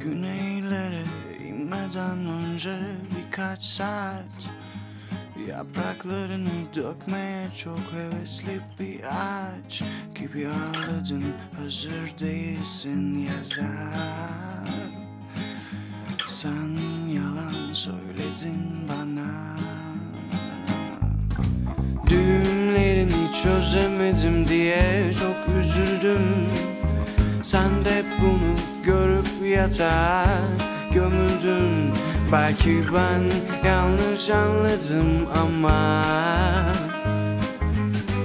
Güneylere inmeden önce birkaç saat Yapraklarını dökmeye çok hevesli bir ağaç Gibi ağladın hazır değilsin yazar. Sen yalan söyledin bana. Düğümlerini çözemedim diye çok üzüldüm Sen de bunu görüp yatağa gömüldün. Belki ben yanlış anladım ama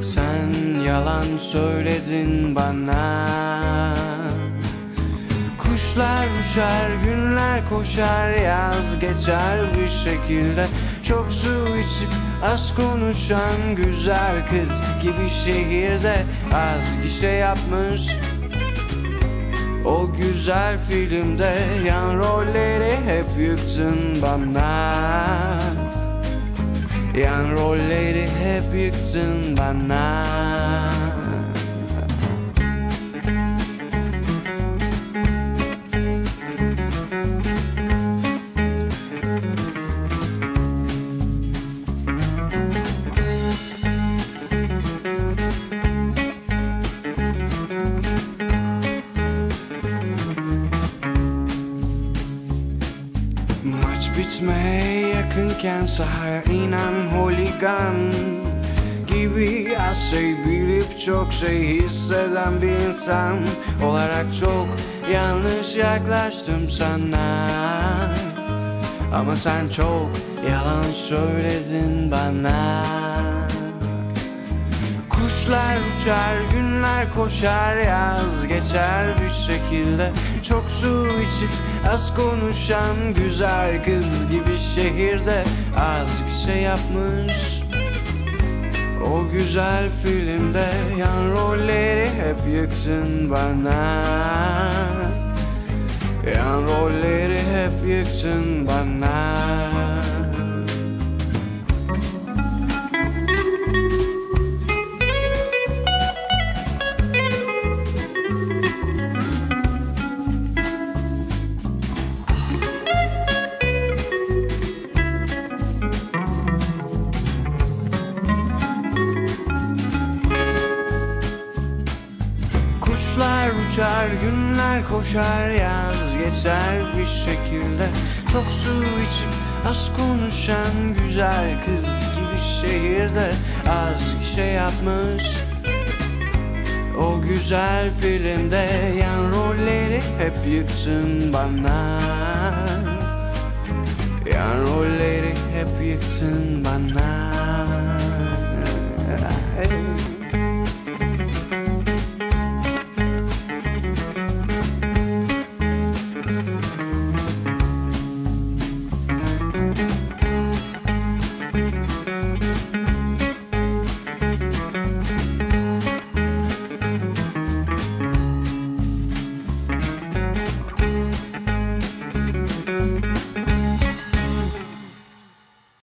Sen yalan söyledin bana. Kuşlar uçar, günler koşar, yaz geçer bir şekilde. Çok su içip az konuşan güzel kız gibi şehirde Az gişe yapmış o güzel filmde yan rolleri hep yıktın bana. Yan rolleri hep yıktın bana bitmeye yakınken sahaya inen holigan Gibi az şey bilip çok şey hisseden bir insan Olarak çok yanlış yaklaştım sana Ama sen çok yalan söyledin bana Kuşlar uçar, günler koşar, yaz geçer bir şekilde. Çok su içip az konuşan güzel kız gibi şehirde. Az bir şey yapmış O güzel filmde. Yan rolleri hep yıktın bana. Yan rolleri hep yıktın bana Kuşlar uçar, günler koşar, yaz geçer bir şekilde. Çok su içip az konuşan güzel kız gibi şehirde Az şey yapmış. O güzel filmde yan rolleri hep yıktın bana. Yan rolleri hep yıktın bana